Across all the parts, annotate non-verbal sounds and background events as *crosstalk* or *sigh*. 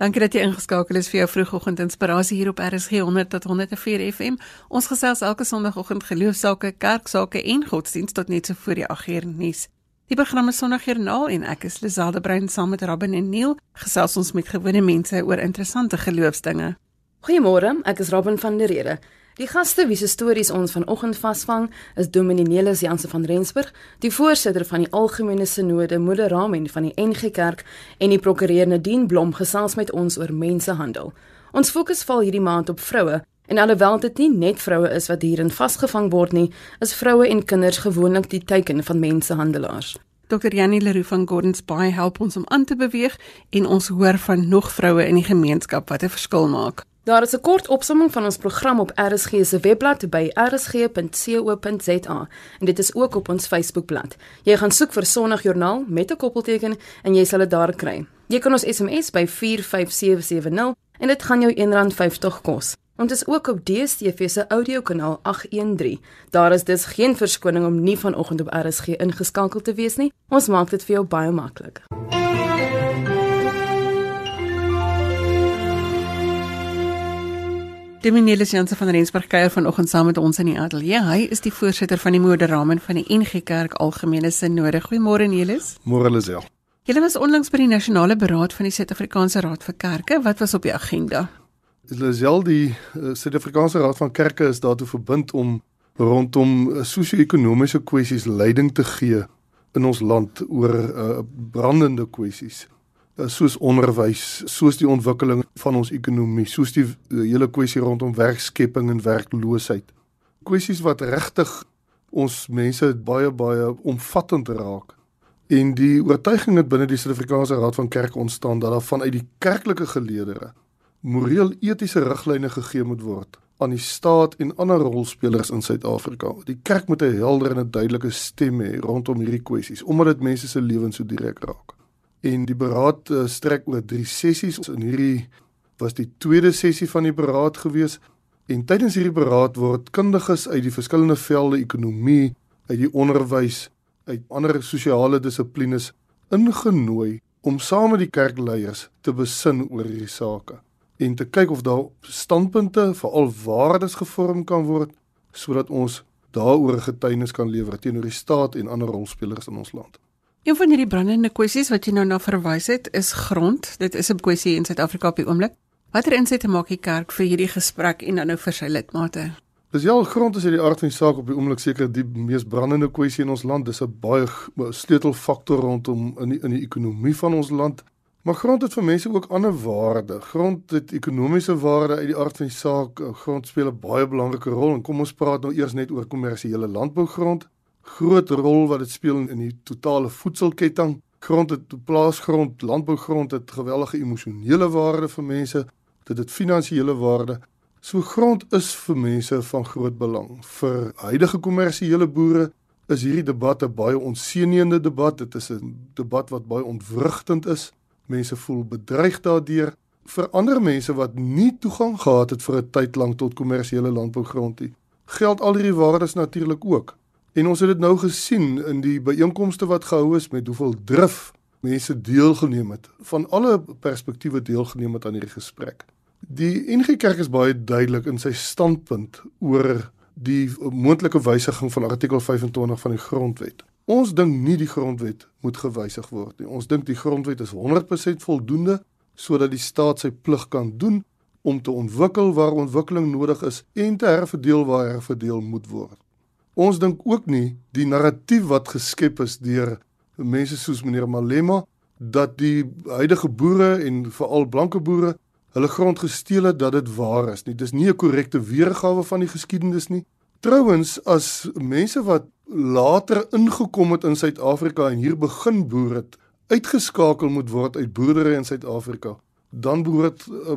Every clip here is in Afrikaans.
Dankie dat jy ingeskakel is vir jou vroegoggend inspirasie hier op RSG 100 tot 104 FM. Ons gesels elke Sondagoggend geloofsake, kerksake en godsdienst tot net so voor die 8 uur nuus. Die program is Sondagjoernaal en ek is Liselde Brein saam met Robin en Neil gesels ons met gewone mense oor interessante geloofsdinge. Goeiemôre, ek is Robin van der Rede. Die gaste wie se stories ons vanoggend vasvang is Dominee Nelis Jansen van Rensburg, die voorsitter van die Algemene Sinode Moderamen van die NG Kerk en die prokureur Nadine Blom gesels met ons oor mensehandel. Ons fokus val hierdie maand op vroue en alhoewel dit nie net vroue is wat hierin vasgevang word nie, is vroue en kinders gewoonlik die teiken van mensehandelaars. Dr. Janie Leroux van Gordons Bay help ons om aan te beweeg en ons hoor van nog vroue in die gemeenskap wat 'n verskil maak. Daar is 'n kort opsomming van ons program op RSG se webblad by rsg.co.za en dit is ook op ons Facebookblad. Jy gaan soek vir Sondagjoernaal met 'n koppelteken en jy sal dit daar kry. Jy kan ons SMS by 45770 en dit gaan jou R1.50 kos. Ons is ook op DStv se audiokanaal 813. Daar is dus geen verskoning om nie vanoggend op RSG ingeskakel te wees nie. Ons maak dit vir jou baie maklik. Dominelis Jansen van Rensburg kuier vanoggend saam met ons in die ateljee. Hy is die voorsitter van die Moderamen van die NG Kerk Algemene Sinode. Goeiemôre Nelis. Môre Lisel. Julle was onlangs by die Nasionale Beraad van die Suid-Afrikaanse Raad vir Kerke. Wat was op die agenda? Lisel, die uh, Suid-Afrikaanse Raad van Kerke is daartoe verbind om rondom uh, sosio-ekonomiese kwessies leiding te gee in ons land oor uh, brandende kwessies. Eh, soos onderwys, soos die ontwikkeling van ons ekonomie, soos die, die hele kwessie rondom werkskepping en werkloosheid. Kwessies wat regtig ons mense baie baie omvattend raak. En die oortuiging het binne die Suid-Afrikaanse Raad van Kerk ontstaan dat daar vanuit die kerklike geleedere moreel etiese riglyne gegee moet word aan die staat en ander rolspelers in Suid-Afrika. Die kerk moet 'n helder en 'n duidelike stem hê rondom hierdie kwessies omdat dit mense se lewens so direk raak en die beraad uh, strek oor 3 sessies. In hierdie was die tweede sessie van die beraad gewees en tydens hierdie beraad word kundiges uit die verskillende velde ekonomie, uit die onderwys, uit ander sosiale dissiplines ingenooi om saam met die kerkleiers te besin oor hierdie sake en te kyk of daar standpunte veral waardes gevorm kan word sodat ons daaroor getuienis kan lewer teenoor die staat en ander rolspelers in ons land. Een van hierdie brandende kwessies wat jy nou na verwys het, is grond. Dit is 'n kwessie in Suid-Afrika op die oomblik. Watter insette maak die kerk vir hierdie gesprek en dan nou vir sy lidmate? Dis ja, grond is hierdie aard van die saak op die oomblik seker die mees brandende kwessie in ons land. Dis 'n baie sleutelfaktor rondom in die in die ekonomie van ons land. Maar grond het vir mense ook ander waarde. Grond het ekonomiese waarde uit die aard van die saak. Grond speel 'n baie belangrike rol en kom ons praat nou eers net oor kommersiële landbougrond groot rol wat dit speel in die totale voedselketting. Grond het plaasgrond, landbougrond het geweldige emosionele waarde vir mense, dit het finansiële waarde. So grond is vir mense van groot belang. Vir huidige kommersiële boere is hierdie debat 'n baie onseënende debat. Dit is 'n debat wat baie ontwrigtend is. Mense voel bedreig daardeur. Vir ander mense wat nie toegang gehad het vir 'n tyd lank tot kommersiële landbougrond nie, geld al hierdie waardes natuurlik ook. En ons het dit nou gesien in die byeenkomste wat gehou is met hoeveel drif mense deelgeneem het van alle perspektiewe deelgeneem het aan hierdie gesprek. Die NG Kerk is baie duidelik in sy standpunt oor die moontlike wysiging van artikel 25 van die grondwet. Ons dink nie die grondwet moet gewysig word nie. Ons dink die grondwet is 100% voldoende sodat die staat sy plig kan doen om te ontwikkel waar ontwikkeling nodig is en te herverdeel waar herverdeel moet word. Ons dink ook nie die narratief wat geskep is deur mense soos meneer Malema dat die huidige boere en veral blanke boere hulle grond gesteel het dat dit waar is nie. Dis nie 'n korrekte weergawe van die geskiedenis nie. Trouwens as mense wat later ingekom het in Suid-Afrika en hier begin boer het, uitgeskakel moet word uit boerdery in Suid-Afrika, dan behoort uh,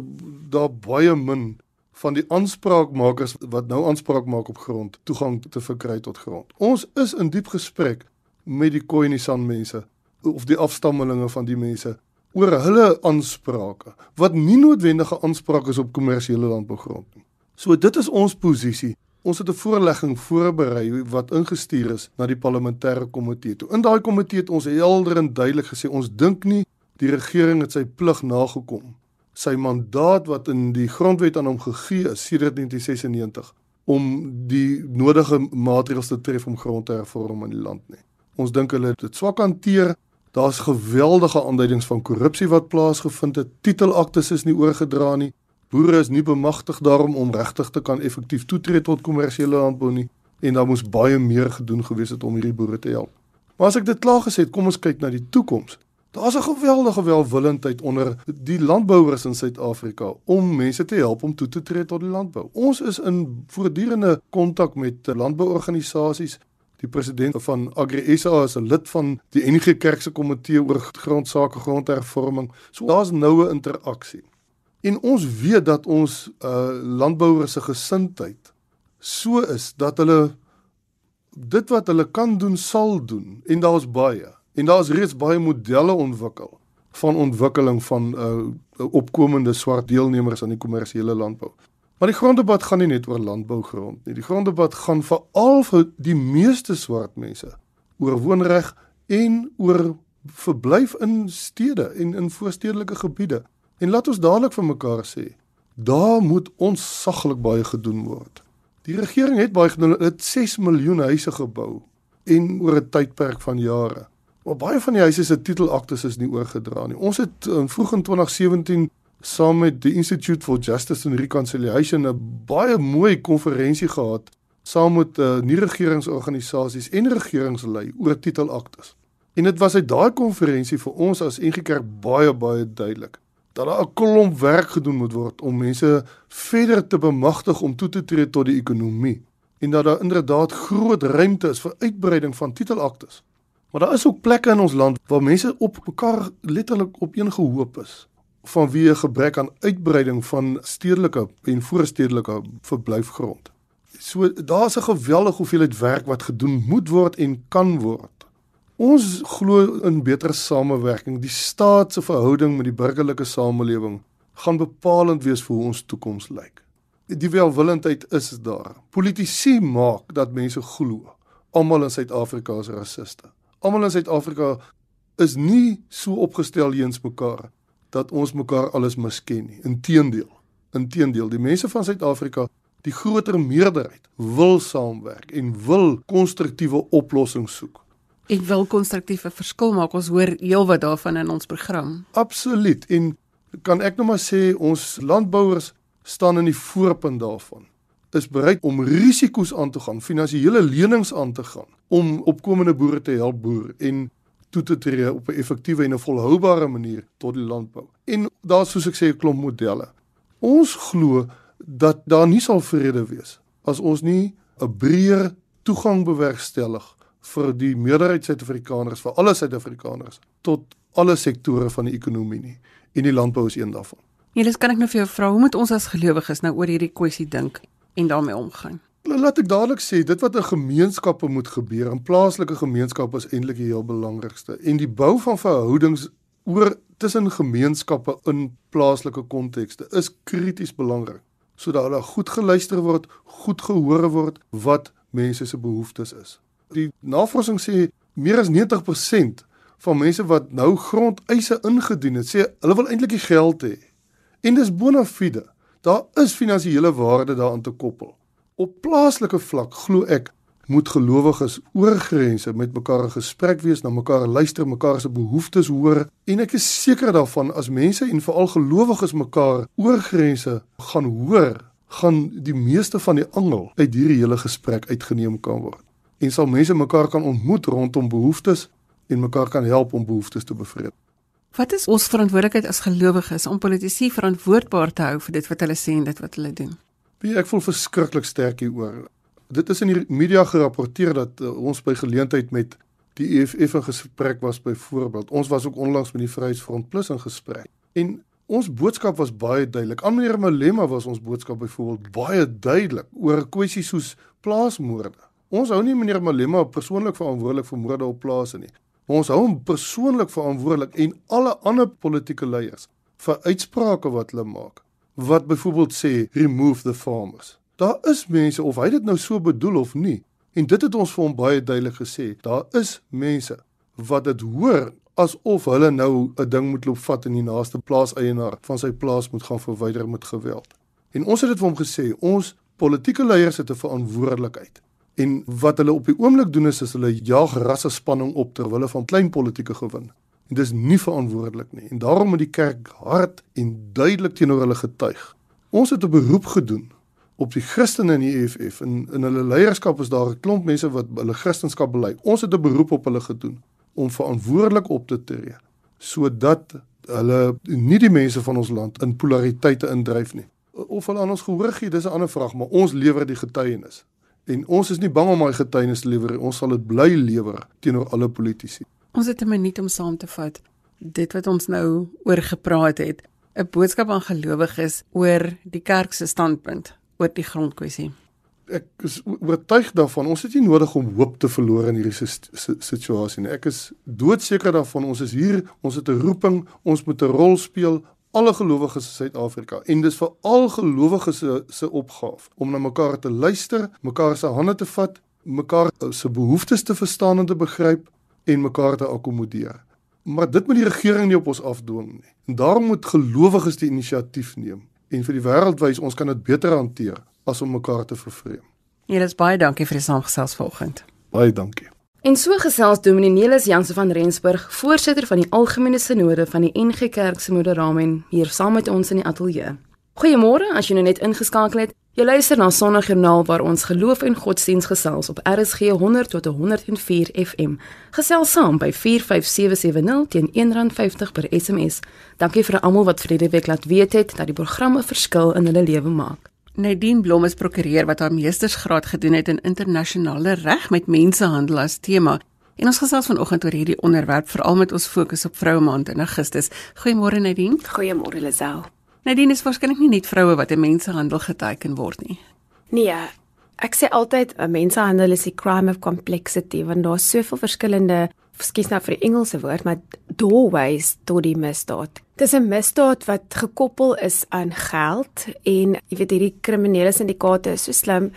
daar baie min van die aanspraakmakers wat nou aanspraak maak op grond toegang te verkry tot grond. Ons is in diep gesprek met die Khoisan mense of die afstammelinge van die mense oor hulle aansprake wat nie noodwendige aanspraak is op kommersiële landbougrond nie. So dit is ons posisie. Ons het 'n voorlegging voorberei wat ingestuur is na die parlementêre komitee. Toe in daai komitee het ons helder en duidelik gesê ons dink nie die regering het sy plig nagekom sy mandaat wat in die grondwet aan hom gegee is sedert 1996 om die nodige maatreëls te tref om grond te hervorm in die land nie. Ons dink hulle het dit swak hanteer. Daar's geweldige aanduidings van korrupsie wat plaasgevind het. Titelaktes is nie oorgedra nie. Boere is nie bemagtig daarom om regtig te kan effektief toetree tot kommersiële landbou nie en daar moes baie meer gedoen gewees het om hierdie boere te help. Maar as ek dit klaar gesê het, kom ons kyk na die toekoms. Daar's 'n geweldige welwillendheid onder die landbouers in Suid-Afrika om mense te help om toe te tree tot die landbou. Ons is in voortdurende kontak met landbouorganisasies. Die president van AgriSA is 'n lid van die NG Kerk se komitee oor grondsake grondhervorming. So daar's noue interaksie. En ons weet dat ons uh landbouers se gesindheid so is dat hulle dit wat hulle kan doen sal doen en daar's baie En daar is reeds baie modelle ontwikkel van ontwikkeling van uh opkomende swart deelnemers aan die kommersiële landbou. Maar die gronddebat gaan nie net oor landbougrond nie. Die gronddebat gaan veral vir die meeste swart mense oor woonreg en oor verblyf in stede en in voorstedelike gebiede. En laat ons dadelik vir mekaar sê, daar moet ons saglik baie gedoen word. Die regering het baie gedoen, het 6 miljoen huise gebou en oor 'n tydperk van jare. Maar baie van die huise se titelaktes is nie oorgedra nie. Ons het in vroeg in 2017 saam met die Institute for Justice and Reconciliation 'n baie mooi konferensie gehad saam met uh, nie regeringsorganisasies en regeringslei oor titelaktes. En dit was uit daai konferensie vir ons as NG Kerk baie baie duidelik dat daar 'n klomp werk gedoen moet word om mense verder te bemagtig om toe te tree tot die ekonomie en dat daar inderdaad groot ruimte is vir uitbreiding van titelaktes. Maar daar is ook plekke in ons land waar mense op mekaar letterlik op een gehoop is vanweë 'n gebrek aan uitbreiding van stedelike en voorstedelike verblyfgrond. So daar's 'n geweldige hoeveelheid werk wat gedoen moet word en kan word. Ons glo in beter samewerking. Die staat se verhouding met die burgerlike samelewing gaan bepalend wees vir hoe ons toekoms lyk. Die welwillendheid is daar. Politici maak dat mense glo almal in Suid-Afrika is rasiste almal in Suid-Afrika is nie so opgestel teens mekaar dat ons mekaar alles misken nie. Inteendeel. Inteendeel, die mense van Suid-Afrika, die groter meerderheid wil saamwerk en wil konstruktiewe oplossings soek. Ek wil konstruktiewe verskil maak. Ons hoor heelwat daarvan in ons program. Absoluut. En kan ek nou maar sê ons landbouers staan in die voorpunt daarvan is bereid om risiko's aan te gaan, finansiële lenings aan te gaan om opkomende boere te help boer en toe te tree op 'n effektiewe en 'n volhoubare manier tot die landbou. En daar's soos ek sê 'n klomp modelle. Ons glo dat daar nie sal vrede wees as ons nie 'n breër toegang bewerkstellig vir die meerderheid Suid-Afrikaners, vir alle Suid-Afrikaners tot alle sektore van die ekonomie nie. En die landbou is een daarvan. Julle kan ek nou vir jou vra, hoe moet ons as gelowiges nou oor hierdie kwessie dink? en daarmee omgaan. Laat ek dadelik sê, dit wat in gemeenskappe moet gebeur, in plaaslike gemeenskappe is eintlik die heel belangrikste. En die bou van verhoudings oor tussen gemeenskappe in plaaslike kontekste is krities belangrik sodat hulle goed geluister word, goed gehoor word wat mense se behoeftes is. Die navorsing sê meer as 90% van mense wat nou grondeise ingedien het, sê hulle wil eintlik die geld hê. En dis bona fide. Daar is finansiële waarde daaraan te koppel. Op plaaslike vlak glo ek moet gelowiges oor grense met mekaar 'n gesprek wees, na mekaar luister, mekaar se behoeftes hoor en ek is seker daarvan as mense en veral gelowiges mekaar oor grense gaan hoor, gaan die meeste van die angel uit hierdie hele gesprek uitgeneem kan word. En sal mense mekaar kan ontmoet rondom behoeftes en mekaar kan help om behoeftes te bevredig. Wat is ons verantwoordelikheid as gelowiges om politici verantwoordbaar te hou vir dit wat hulle sê en dit wat hulle doen? Wie ek voel verskriklik sterk hieroor. Dit is in die media gerapporteer dat uh, ons by geleentheid met die EFF in gesprek was byvoorbeeld. Ons was ook onlangs met die Vryheidsfront Plus in gesprek. En ons boodskap was baie duidelik. Aan meneer Malema was ons boodskap byvoorbeeld baie duidelik oor 'n kwessie soos plaasmoorde. Ons hou nie meneer Malema persoonlik verantwoordelik vir moorde op plase nie. Ons hou hom persoonlik verantwoordelik en alle ander politieke leiers vir uitsprake wat hulle maak. Wat byvoorbeeld sê remove the farmers. Daar is mense of hy dit nou so bedoel of nie. En dit het ons vir hom baie duidelik gesê. Daar is mense wat dit hoor asof hulle nou 'n ding moet loop vat en die naaste plaaseienaar van sy plaas moet gaan verwyder met geweld. En ons het dit vir hom gesê, ons politieke leiers het 'n verantwoordelikheid. En wat hulle op die oomblik doen is, is hulle jaag rasse spanning op ter wille van klein politieke gewin. Dis nie verantwoordelik nie. En daarom moet die kerk hard en duidelik teenoor hulle getuig. Ons het 'n beroep gedoen op die Christene in die EFF en in hulle leierskap is daar 'n klomp mense wat hulle Christendom bely. Ons het 'n beroep op hulle gedoen om verantwoordelik op te tree sodat hulle nie die mense van ons land in polariteite indryf nie. Of hulle aan ons gehoor gee, dis 'n ander vraag, maar ons lewer die getuienis. En ons is nie bang om daai getuienis te lewer nie. Ons sal dit bly lewer teenoor alle politici. Ons het 'n minuut om saam te vat dit wat ons nou oor gepraat het, 'n boodskap aan gelowiges oor die kerk se standpunt oor die grondkwessie. Ek is oortuig daarvan ons het nie nodig om hoop te verloor in hierdie situasie nie. Ek is doodseker daarvan ons is hier, ons het 'n roeping, ons moet 'n rol speel alle gelowiges in Suid-Afrika en dis vir al gelowiges se se opgaaf om na mekaar te luister, mekaar se hande te vat, mekaar se behoeftes te verstaan en te begryp en mekaar te akkommodeer. Maar dit moet die regering nie op ons afdwing nie. En daarom moet gelowiges die inisiatief neem en vir die wêreld wys ons kan dit beter hanteer as om mekaar te vervreem. Ja, dis baie dankie vir die saamgesels vanoggend. Baie dankie. En so gesels Dominee Nelis Jansen van Rensburg, voorsitter van die Algemene Sinode van die NG Kerk se Moderamen hier saam met ons in die ateljee. Goeiemôre, as jy nou net ingeskakel het. Jy luister na Sondagjoernaal waar ons geloof en godsdiens gesels op RSG 100 tot 104 FM. Gesels saam by 45770 teen R1.50 per SMS. Dankie vir almal wat vir hierdie week laat weet het dat die programme verskil in hulle lewe maak. Nadine Blom is prokureur wat haar meestersgraad gedoen het in internasionale reg met mensehandel as tema. En ons gesels vanoggend oor hierdie onderwerp veral met ons fokus op Vroue Maand in Augustus. Goeiemôre Nadine. Goeiemôre Lisel. Nadine is waarskynlik nie net vroue wat in mensenhandel geteken word nie. Nee, ek sê altyd 'n mensenhandel is 'n crime of complexity want daar's soveel verskillende, skies nou vir die Engelse woord, maar doorways tot die misdaad. Dis 'n misdaad wat gekoppel is aan geld en jy weet hierdie kriminele syndikaate is so slim.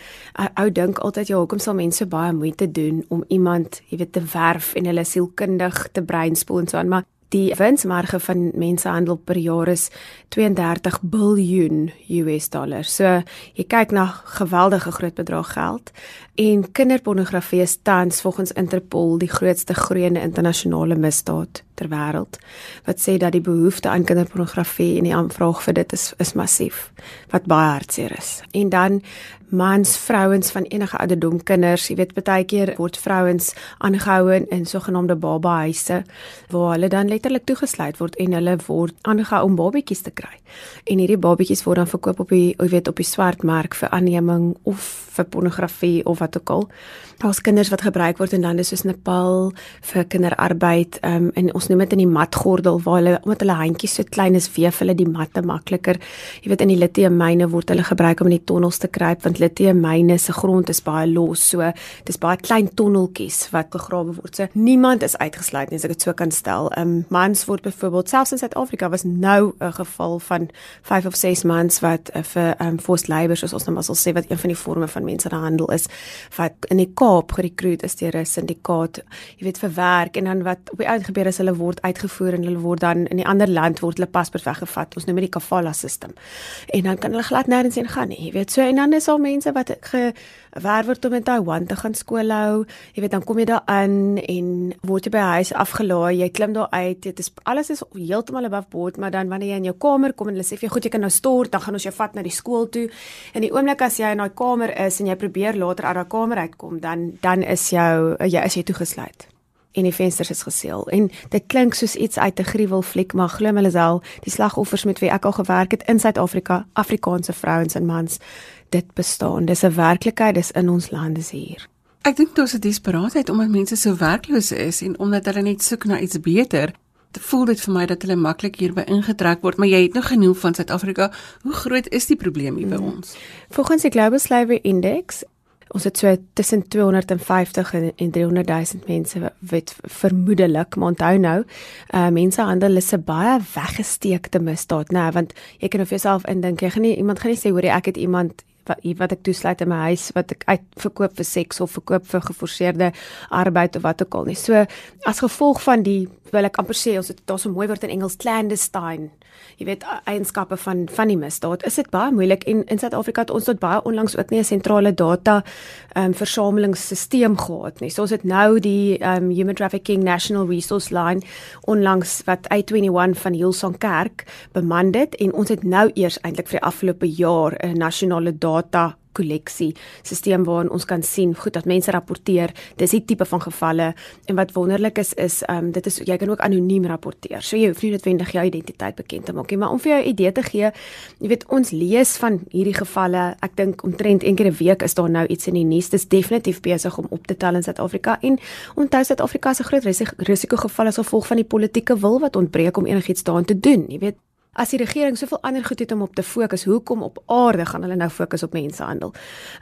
Ou dink altyd ja, hoekom sal mense baie moeite doen om iemand, jy weet, te werf en hulle sielkundig te breinspoel en so aan, maar Die winsmarge van mensehandel per jaar is 32 biljoen US dollar. So jy kyk na geweldige groot bedrag geld en kinderpornografie is tans volgens Interpol die grootste groeiende internasionale misdaad ter wêreld. Wat sê dat die behoefte aan kinderpornografie en die aanvraag vir dit is is massief wat baie hartseer is. En dan mans, vrouens van enige ouderdom, kinders, jy weet baie keer word vrouens aangehou in, in sogenaamde babahuise waar hulle dan letterlik toegesluit word en hulle word aangehou om babatjies te kry. En hierdie babatjies word dan verkoop op die jy weet op die swartmark vir aanneming of vir pornografie of wat ook al. Daar's kinders wat gebruik word in lande soos Nepal vir kinderarbeid um, en ons noem dit in die matgordel waar hulle omdat hulle handjies so klein is, weef hulle die matte makliker. Jy weet in die litiummyne word hulle gebruik om in die tonnels te kruip want litiummyne se grond is baie los, so dis baie klein tonneltjies wat gegrawe word. So niemand is uitgesluit nie as ek dit so kan stel. Um mans word byvoorbeeld selfs in Suid-Afrika was nou 'n geval van 5 of 6 mans wat uh, vir um forced labour soos ons nou maar sal sê wat een van die forme van mensenhandel is wat in die Kaap gerekruut is deur 'n syndikaat, jy weet vir werk en dan wat op die uit gebeur is hulle word uitgevoer en hulle word dan in 'n ander land word hulle paspoort weggevat. Ons noem dit die kafala system. En dan kan hulle glad nêrens heen gaan nie. Jy weet so en dan is al mense wat gewerf word om in Taiwan te gaan skool hou. Jy weet dan kom jy daar aan en word jy by huis afgelaai. Jy klim daar uit. Dit is alles is heeltemal above board, maar dan wanneer jy in jou kamer kom en hulle sê vir jou goed jy kan nou stort, dan gaan ons jou vat na die skool toe. En die oomblik as jy in daai kamer is en jy probeer later uit daai kamer uitkom, dan dan is jou jy is jy toegesluit en die vensters is geseël en dit klink soos iets uit 'n gruwelfliek maar glo my Lisel die slagoffers met wie ek al gewerk het in Suid-Afrika Afrikaanse vrouens en mans dit bestaan dis 'n werklikheid dis in ons land is hier ek dink is 'n desperaatheid omdat mense so werkloos is en omdat hulle net soek na iets beter Dit voel dit vir my dat hulle maklik hierby ingetrek word, maar jy het nog genoem van Suid-Afrika. Hoe groot is die probleem hier by hmm. ons? Volgens die Global Slavery Index Ons het so tussen 250 en, en 300 000 mense wat vermoedelik, maar onthou nou, uh mensehandel is 'n baie weggesteekte misdaad, né, want jy kan of jouself indink, jy gaan nie iemand gaan nie sê hoor ek het iemand wat wat ek toesluit in my huis wat ek uit verkoop vir seks of verkoop vir geforseerde arbeid of wat ook al nie. So as gevolg van die wil ek amper sê ons het daar so mooi woord in Engels clandestine jy weet eienskappe van van die misdaad. Is dit baie moeilik? En in Suid-Afrika het ons tot baie onlangs ook nie 'n sentrale data ehm um, versamelingsstelsel gehad nie. So ons het nou die ehm um, Human Trafficking National Resource Line onlangs wat I21 van Hillsong Kerk beman dit en ons het nou eers eintlik vir die afgelope jaar 'n nasionale data kolleksie stelsel waarin ons kan sien goed dat mense rapporteer. Dis die tipe van gevalle. En wat wonderlik is is um, dit is jy kan ook anoniem rapporteer. So jy hoef nie noodwendig jou identiteit bekend te maak. Nie maar om vir jou 'n idee te gee jy weet ons lees van hierdie gevalle. Ek dink omtrent een keer 'n week is daar nou iets in die nuus. Dis definitief besig om op te tel in Suid-Afrika. En onthou Suid-Afrika se groot risikogeval as gevolg van die politieke wil wat ontbreek om enigiets daaraan te doen. Jy weet as die regering soveel ander goed het om op te fokus, hoekom op aarde gaan hulle nou fokus op mensehandel?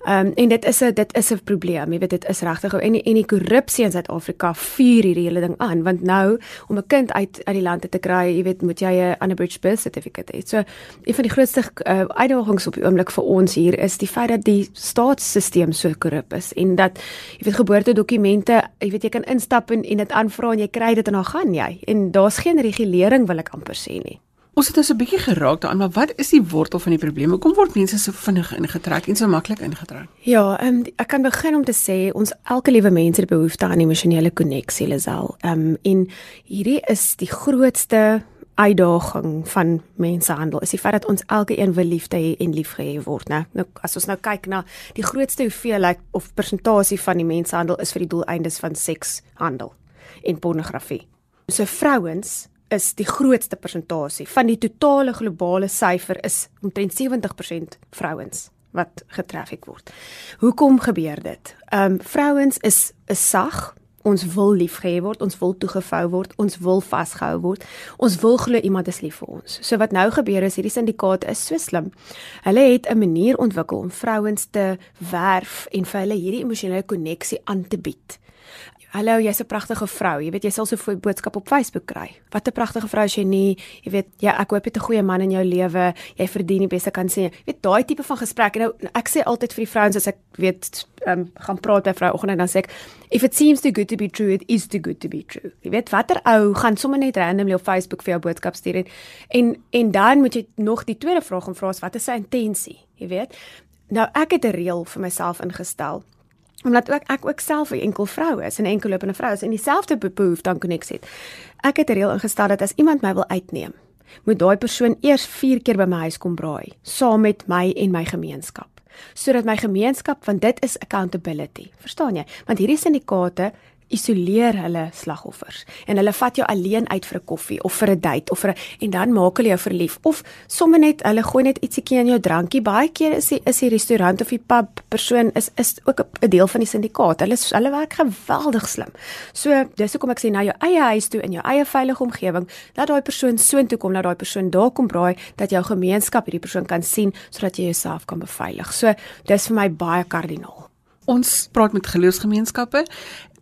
Ehm um, en dit is 'n dit is 'n probleem. Jy weet dit is regtig en die, en die korrupsie in Suid-Afrika vuur hierdie hele ding aan want nou om 'n kind uit uit die land te kry, jy weet moet jy 'n unabridged birth certificate hê. So een van die grootste uh, uitdagings op die oomblik vir ons hier is die feit dat die staatsstelsel so korrup is en dat jy weet geboortedokumente, jy weet jy kan instap en en dit aanvra en jy kry dit en dan gaan jy. En daar's geen regulering wil ek amper sê nie. Ons het nou so 'n bietjie geraak daaraan, maar wat is die wortel van die probleem? Hoekom word mense so vinnig ingetrek en so maklik ingetrek? Ja, um, ek kan begin om te sê ons elke liewe mens het behoefte aan emosionele koneksie, Lisel. Ehm um, en hierdie is die grootste uitdaging van mensehandel. Is die feit dat ons elke een wil liefde hê en liefgehê word, né? Nou as ons nou kyk na die grootste hoeveelheid of persentasie van die mensehandel is vir die doeleindes van sekshandel en pornografie. So vrouens is die grootste persentasie van die totale globale syfer is omtrent 70% vrouens wat getraffic word. Hoekom gebeur dit? Ehm um, vrouens is is sag. Ons wil liefgehê word, ons wil toegevou word, ons wil vasgehou word. Ons wil glo iemand is lief vir ons. So wat nou gebeur is hierdie syndikaat is so slim. Hulle het 'n manier ontwikkel om vrouens te werf en vir hulle hierdie emosionele koneksie aan te bied. Hallo, jy's 'n pragtige vrou. Jy weet jy sal so 'n boodskap op Facebook kry. Wat 'n pragtige vrou is jy nie. Jy weet, ja, ek hoop jy het 'n goeie man in jou lewe. Jy verdien die beste kan sê. Jy weet daai tipe van gesprek. Nou ek sê altyd vir die vrouens as ek weet um, gaan praat by vrouoggend en dan sê ek if it seems too good to be true, it is too good to be true. Jy weet watter ou gaan sommer net randomly op Facebook vir jou boodskap stuur en en, en dan moet jy nog die tweede vraag om vra wat is sy intensie? Jy weet. Nou ek het 'n reël vir myself ingestel omdat ook ek ook self 'n enkel vrou is 'n enkel lopende vrou is en dieselfde behoefte aan koneksie het. Ek het reël ingestel dat as iemand my wil uitneem, moet daai persoon eers 4 keer by my huis kom braai, saam met my en my gemeenskap sodat my gemeenskap want dit is accountability verstaan jy want hierdie syndikaate isoleer hulle slagoffers en hulle vat jou alleen uit vir 'n koffie of vir 'n date of vir 'n en dan maak hulle jou verlief of sommer net hulle gooi net ietsiekie in jou drankie. Baie keer is die is die restaurant of die pub persoon is is ook 'n deel van die syndikaat hulle hulle werk geweldig slim. So dis hoekom ek sê na jou eie huis toe in jou eie veilige omgewing dat daai persoon soontoe kom dat daai persoon daar kom braai dat jou gemeenskap hierdie persoon kan sien sodat jy jouself kan beveilig. So dis vir my baie kardinaal. Ons praat met geloofsgemeenskappe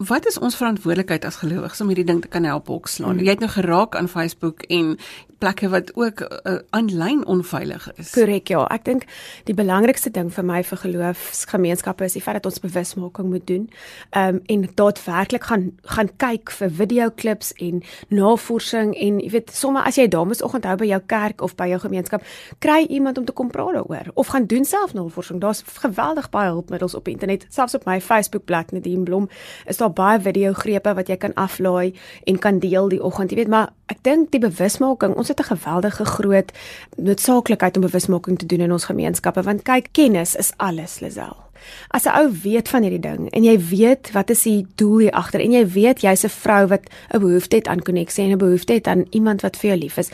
wat is ons verantwoordelikheid as gelowiges om hierdie ding te kan help bokslaan? Mm. Jy het nou geraak aan Facebook en plekke wat ook aanlyn uh, onveilig is. Korrek ja, ek dink die belangrikste ding vir my vir geloofsgemeenskappe is die feit dat ons bewusmaking moet doen. Ehm um, en daadwerklik gaan gaan kyk vir videoklips en navorsing en jy weet sommer as jy dames oggend hou by jou kerk of by jou gemeenskap, kry iemand om te kom praat daaroor of gaan doen self navorsing. Daar's geweldig baie hulpmiddels op internet, selfs op my Facebook bladsy Nadine Blom is daar baie videogrepe wat jy kan aflaai en kan deel die oggend. Jy weet, maar ek dink die bewusmaking, ons het 'n geweldige groot noodsaaklikheid om bewusmaking te doen in ons gemeenskappe want kyk, kennis is alles, Lisel. As 'n ou weet van hierdie ding en jy weet wat is die doel hier agter en jy weet jy's 'n vrou wat 'n behoefte het aan koneksie en 'n behoefte het aan iemand wat vir jou lief is,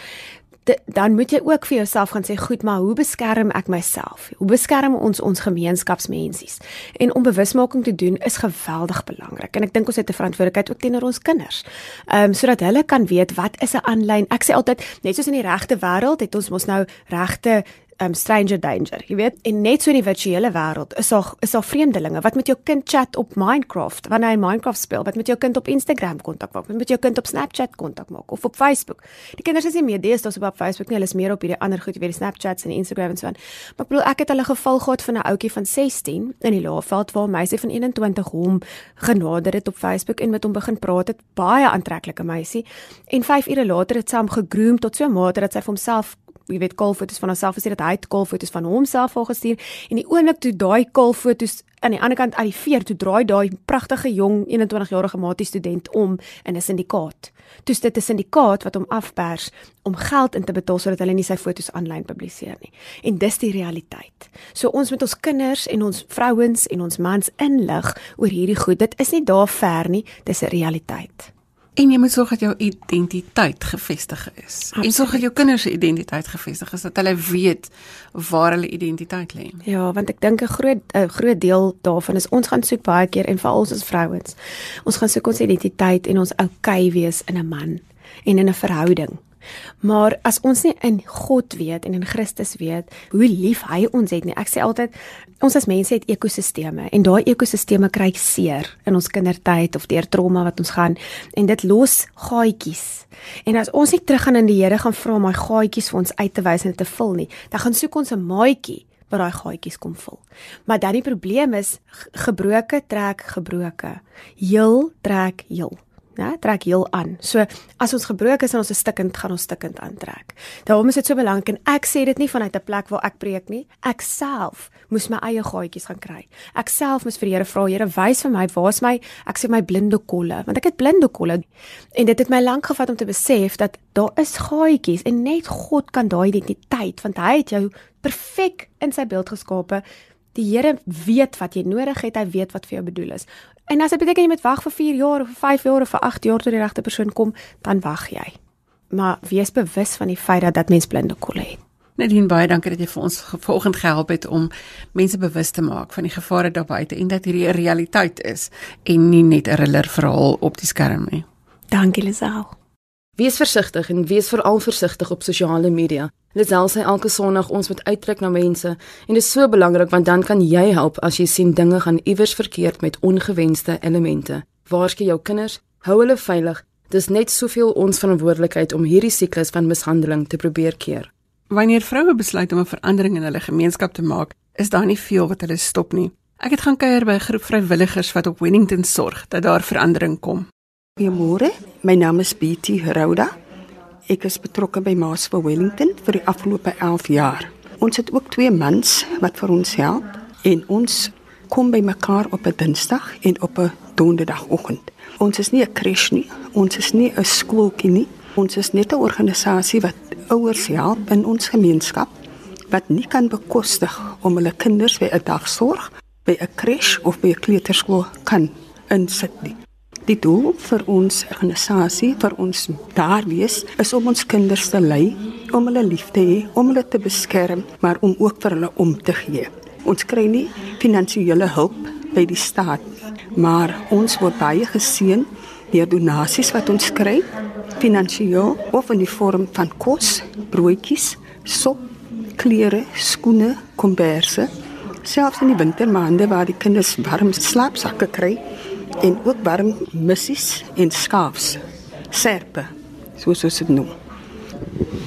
dan moet jy ook vir jouself gaan sê, goed, maar hoe beskerm ek myself? Hoe beskerm ons ons gemeenskapsmensies? En om bewusmaking te doen is geweldig belangrik. En ek dink ons het 'n verantwoordelikheid ook teenoor ons kinders. Ehm um, sodat hulle kan weet wat is 'n aanlyn. Ek sê altyd, net soos in die regte wêreld het ons mos nou regte um stranger danger, jy weet. En net so in die virtuele wêreld is daar is daar vreemdelinge wat met jou kind chat op Minecraft, wanneer hy Minecraft speel, wat met jou kind op Instagram kontak maak, wat met jou kind op Snapchat kontak maak of op Facebook. Die kinders is nie meer deesdae so op Facebook nie, hulle is meer op hierdie ander goed, jy weet, die Snapchats en Instagram en so aan. Maar ek bedoel ek het hulle geval gehad van 'n ouetjie van 16 in die Laagveld waar 'n meisie van 21 hom genader het op Facebook en met hom begin praat het, baie aantreklike meisie. En 5 ure later het sy hom gegroom tot so 'n mate dat sy vir homself jy weet kalfoto's van haarself gesê dat hy het kalfoto's van homself al gestuur en die oomblik toe daai kalfoto's aan die ander kant uit die veer toe draai daai pragtige jong 21-jarige matie student om in 'n syndikaat. Toe's dit 'n syndikaat wat hom afpers om geld in te betaal sodat hulle nie sy foto's aanlyn publiseer nie. En dis die realiteit. So ons met ons kinders en ons vrouens en ons mans inlig oor hierdie goed. Dit is nie daar ver nie, dis 'n realiteit. En jy moet sorg dat jou identiteit gefestig is. Absoluut. En sorg dat jou kinders se identiteit gefestig is, dat hulle weet waar hulle identiteit lê. Ja, want ek dink 'n groot 'n groot deel daarvan is ons gaan soek baie keer en veral ons as vrouens. Ons gaan soek ons identiteit en ons oukei wees in 'n man en in 'n verhouding. Maar as ons nie in God weet en in Christus weet hoe lief hy ons het nie. Ek sê altyd ons as mense het ekosisteme en daai ekosisteme kry seer in ons kindertyd of deur trauma wat ons gaan en dit los gaatjies. En as ons nie terug gaan in die Here gaan vra om daai gaatjies vir ons uit te wys en te vul nie, dan gaan soek ons 'n maatjie wat daai gaatjies kom vul. Maar dan die probleem is gebroke trek gebroke. Heel trek heel né, trek heel aan. So as ons gebroken is en ons is stikkend, gaan ons stikkend aantrek. Daarom is dit so belangrik en ek sê dit nie vanuit 'n plek waar ek preek nie. Ek self moes my eie gaatjies gaan kry. Ek self moes vir die Here vra, Here, wys vir my waar's my ek sê my blinde kolle, want ek het blinde kolle. En dit het my lank gevat om te besef dat daar is gaatjies en net God kan daai identiteit, want hy het jou perfek in sy beeld geskape. Die Here weet wat jy nodig het, hy weet wat vir jou bedoel is. En as dit beteken jy moet wag vir 4 jaar of vir 5 jaar of vir 8 jaar tot die regte persoon kom, dan wag jy. Maar wees bewus van die feit dat dat mens blinde kolle het. Nadine baie dankie dat jy vir ons vanoggend gehelp het om mense bewus te maak van die gevare daar buite en dat hierdie 'n realiteit is en nie net 'n thriller verhaal op die skerm nie. Dankie Lisel. Wees versigtig en wees veral versigtig op sosiale media. Lisel sê elke Sondag ons moet uittrek na mense en dit is so belangrik want dan kan jy help as jy sien dinge gaan iewers verkeerd met ongewenste elemente. Waarsku jou kinders, hou hulle veilig. Dis net soveel ons verantwoordelikheid om hierdie siklus van mishandeling te probeer keer. Wanneer vroue besluit om 'n verandering in hulle gemeenskap te maak, is daar nie veel wat hulle stop nie. Ek het gaan kuier by 'n groep vrywilligers wat op Wellington sorg dat daar verandering kom. Goeiemôre, my naam is BT Rauda. Ek is betrokke by Maas vir Wellington vir die afgelope 11 jaar. Ons het ook twee mans wat vir ons help en ons kom by mekaar op 'n Dinsdag en op 'n Donderdagoggend. Ons is nie 'n crash nie, ons is nie 'n skoolkie nie. Ons is net 'n organisasie wat ouers help in ons gemeenskap wat nie kan bekostig om hulle kinders by 'n dagsorg, by 'n crash of by 'n kleuterskool kan insit nie. Die doel vir ons organisasie, vir ons daar wees, is om ons kinders te lei, om hulle lief te hê, om hulle te beskerm, maar om ook vir hulle om te gee. Ons kry nie finansiële hulp by die staat, maar ons word baie geseën deur donasies wat ons kry, finansiëel of in die vorm van kos, broodjies, sop, klere, skoene, komberse, selfs in die wintermaande waar die kinders warm slaapsakke kry en ook warm missies en skaafs. Serpe, soos ons dit noem.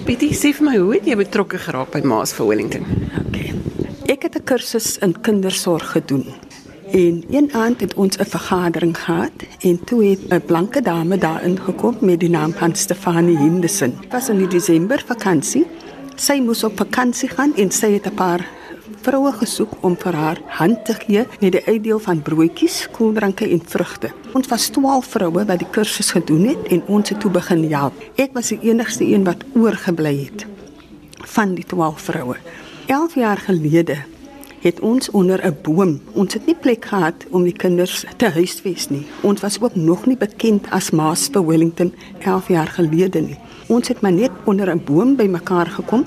Pietie, sê vir my hoe het jy betrokke geraak by Maas vir Wellington? Okay. Ek het 'n kursus in kindersorg gedoen. En een aand het ons 'n vergadering gehad en toe het 'n blanke dame daarin gekom met die naam van Stefanie Henderson. Was in die Desember vakansie. Sy moes op vakansie gaan en sy het 'n paar vroue gesoek om vir haar hand te gee met die uitdeel van broodjies, koeldranke en vrugte. Ons was 12 vroue wat die kursus gedoen het en ons het toe begin help. Ek was die enigste een wat oorgebly het van die 12 vroue. 11 jaar gelede het ons onder 'n boom, ons het nie plek gehad om die kinders te huisves nie. Ons was ook nog nie bekend as Maas vir Wellington 11 jaar gelede nie. Ons het maar net onder 'n boom bymekaar gekom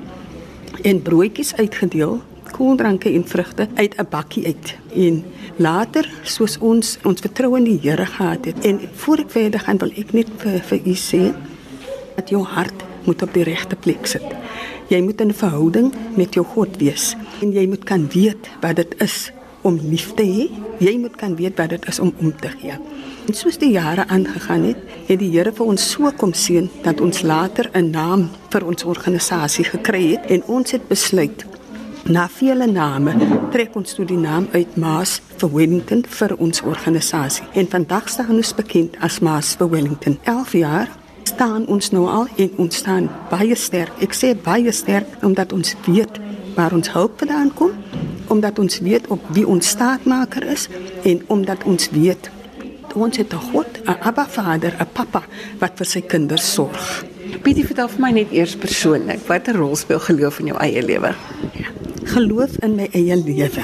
en broodjies uitgedeel koeldranke en vrugte uit 'n bakkie uit. En later, soos ons ons vertroue in die Here gehad het en voor ek verder gaan wil ek net vir, vir u sê dat jou hart moet op die regte plek sit. Jy moet in 'n verhouding met jou God wees en jy moet kan weet wat dit is om lief te hê. Jy moet kan weet wat dit is om om te gee. En soos die jare aangegaan het, het die Here vir ons so kom seën dat ons later 'n naam vir ons organisasie gekry het en ons het besluit Na vele name trek ons toe die naam uit Maas vir Wellington vir ons organisasie. En vandag staan ons bekend as Maas vir Wellington. 11 jaar staan ons nou al en ons staan baie sterk. Ek sê baie sterk omdat ons weet waar ons hulp vandaan kom, omdat ons weet op wie ons staatmaker is en omdat ons weet ons het 'n God, 'n Abba Vader, 'n Papa wat vir sy kinders sorg. Pietie, vertel vir my net eers persoonlik, watter rol speel geloof in jou eie lewe? Ja, geloof in my eie lewe.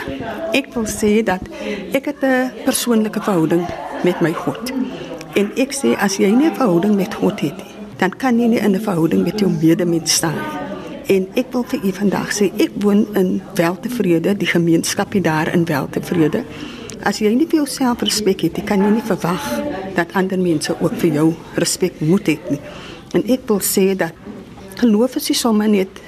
Ek wil sê dat ek het 'n persoonlike verhouding met my God. En ek sê as jy nie 'n verhouding met God het nie, dan kan jy nie in 'n verhouding met jou medemens staan nie. En ek wil vir u vandag sê ek woon in Weltevrede, die gemeenskap hier daar in Weltevrede. As jy nie vir jouself respek het, kan jy nie verwag dat ander mense ook vir jou respek moet hê nie. En ek wil sê dat geloof is nie sommer net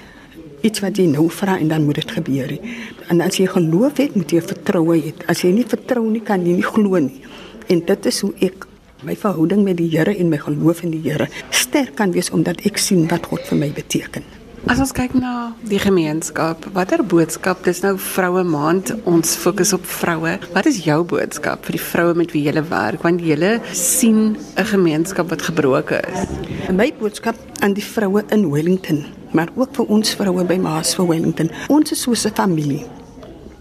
iets wat jy nou vra en dan moet dit gebeur nie. En as jy geloof het, moet jy vertroue hê. As jy nie vertrou nie, kan jy nie glo nie. En dit is hoe ek my verhouding met die Here en my geloof in die Here sterk kan wees omdat ek sien wat God vir my beteken. As ons kyk na die gemeenskap, watter boodskap dis nou vroue maand ons fokus op vroue. Wat is jou boodskap vir die vroue met wie jy werk want jy sien 'n gemeenskap wat gebroken is? My boodskap aan die vroue in Wellington, maar ook vir ons vroue by Maas vir Wellington. Ons is soos 'n familie.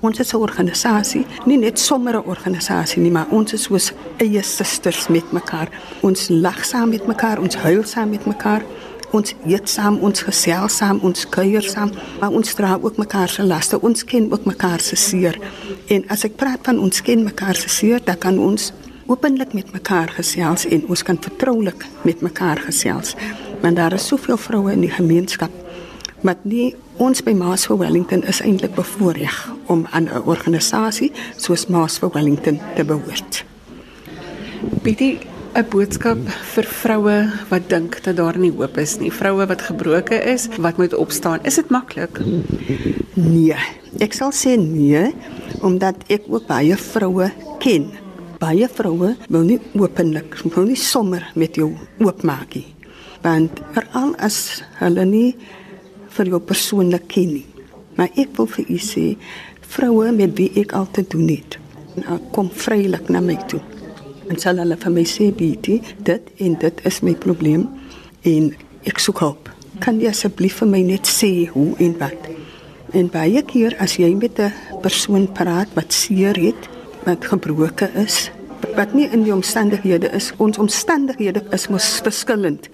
Ons is 'n organisasie, nie net sommer 'n organisasie nie, maar ons is soos eie susters met mekaar. Ons lag saam met mekaar, ons huil saam met mekaar ons eet saam, ons gesels saam, ons kuier saam, maar ons dra ook mekaar se laste. Ons ken ook mekaar se seer. En as ek praat van ons ken mekaar se seer, dan kan ons openlik met mekaar gesels en ons kan vertroulik met mekaar gesels. Want daar is soveel vroue in die gemeenskap wat nie ons by Maas for Wellington is eintlik bevoordeel om aan 'n organisasie soos Maas for Wellington te behoort. Bietjie 'n boodskap vir vroue wat dink dat daar nie hoop is nie, vroue wat gebroken is, wat moet opstaan. Is dit maklik? Nee. Ek sal sê nee, omdat ek ook baie vroue ken. Baie vroue wil nie openlik, wil nie sommer met jou oopmaak nie. Want veral as hulle nie vir jou persoonlik ken nie. Maar ek wil vir u sê, vroue met wie ek al te doen het, kom vrylik na my toe en sal hulle vir my sê bietjie dit en dit is my probleem en ek soek hulp. Kan jy asseblief vir my net sê hoe en wat? En baie keer as jy met 'n persoon praat wat seer het wat gebroken is wat nie in die omstandighede is ons omstandighede is mos verskillend.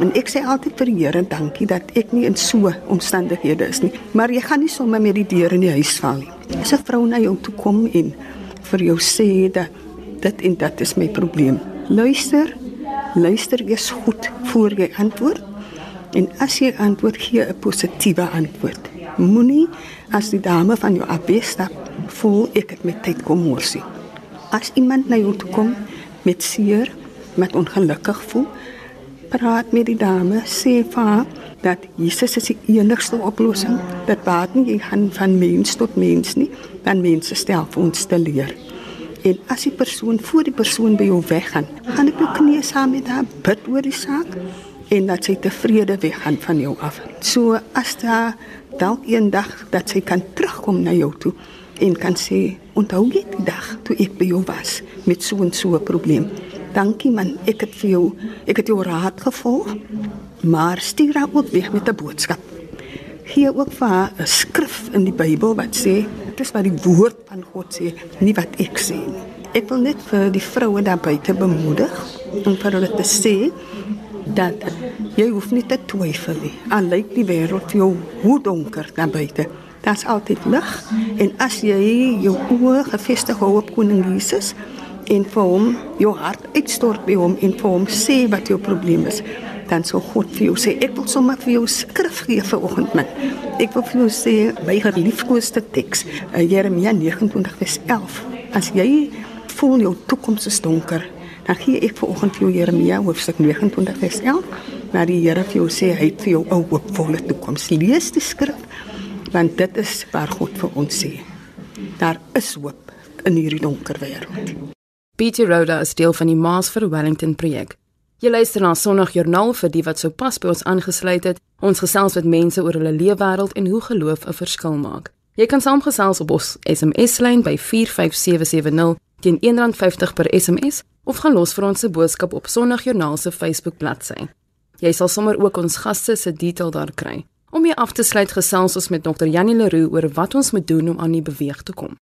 En ek sê altyd vir die Here dankie dat ek nie in so omstandighede is nie. Maar jy gaan nie sommer met die deur in die huis val nie. As 'n vrou na jou toe kom en vir jou sê dat dit en dit is my probleem. Luister. Luister eers goed voor jy antwoord. En as jy antwoord gee 'n positiewe antwoord. Moenie as die dame van jou afstap voel ek het met tyd kom morsie. As iemand na jou toe kom met seer, met ongelukkig voel, praat met die dame, sê vir haar dat Jesus is die enigste oplossing. Dat baat nie jy gaan van mens tot mens nie, dan mense stel vir ons te leer. En as die persoon voor die persoon by jou weggaan, gaan ek jou knie saam met haar bid oor die saak en dat sy tevrede weggaan van jou af. So as daar dalk eendag dat sy kan terugkom na jou toe en kan sê, "Onthou jy die dag toe ek by jou was met so 'n so 'n probleem?" Dankie man, ek het vir jou, ek het jou raad gevolg. Maar stuur haar ook weg met 'n boodskap. Gee ook vir haar 'n skrif in die Bybel wat sê is wat die woord van God sê, nie wat ek sê nie. Ek wil net vir die vroue daar buite bemoedig om vir hulle te sê dat jy hoef nie te twyfel nie. Al lyk die wêreld vir jou hoe donker daar buite, daar's altyd lig en as jy jou oë gefestig hou op koning Jesus en vir hom jou hart uitstort by hom en vir hom sê wat jou probleem is, dan sal God vir jou sê ek wil sommer vir jou skrif gee vir oggend met. Ek wil vir jou sê my geliefkoeste teks, uh, Jeremia 29 vers 11. As jy voel jou toekoms is donker, Dan gee ek vir oggend vir jou Jeremia hoofstuk 29 vers 11, waar die Here vir jou sê hy het vir jou 'n hoopvolle toekoms. Lees die skrif want dit is waar God vir ons sê. Daar is hoop in hierdie donker wêreld. BT Roda is deel van die Maas vir Wellington projek. Jy luister na Sondagjoernaal vir die wat sopas by ons aangesluit het. Ons gesels met mense oor hulle leefwêreld en hoe geloof 'n verskil maak. Jy kan saamgesels op ons SMS-lyn by 45770 teen R1.50 per SMS of gaan los vir ons se boodskap op Sondagjoernaal se Facebook bladsy. Jy sal sommer ook ons gaste se detail daar kry. Om hier af te sluit gesels ons met Dr. Janie Leroux oor wat ons moet doen om aan die beweeg te kom.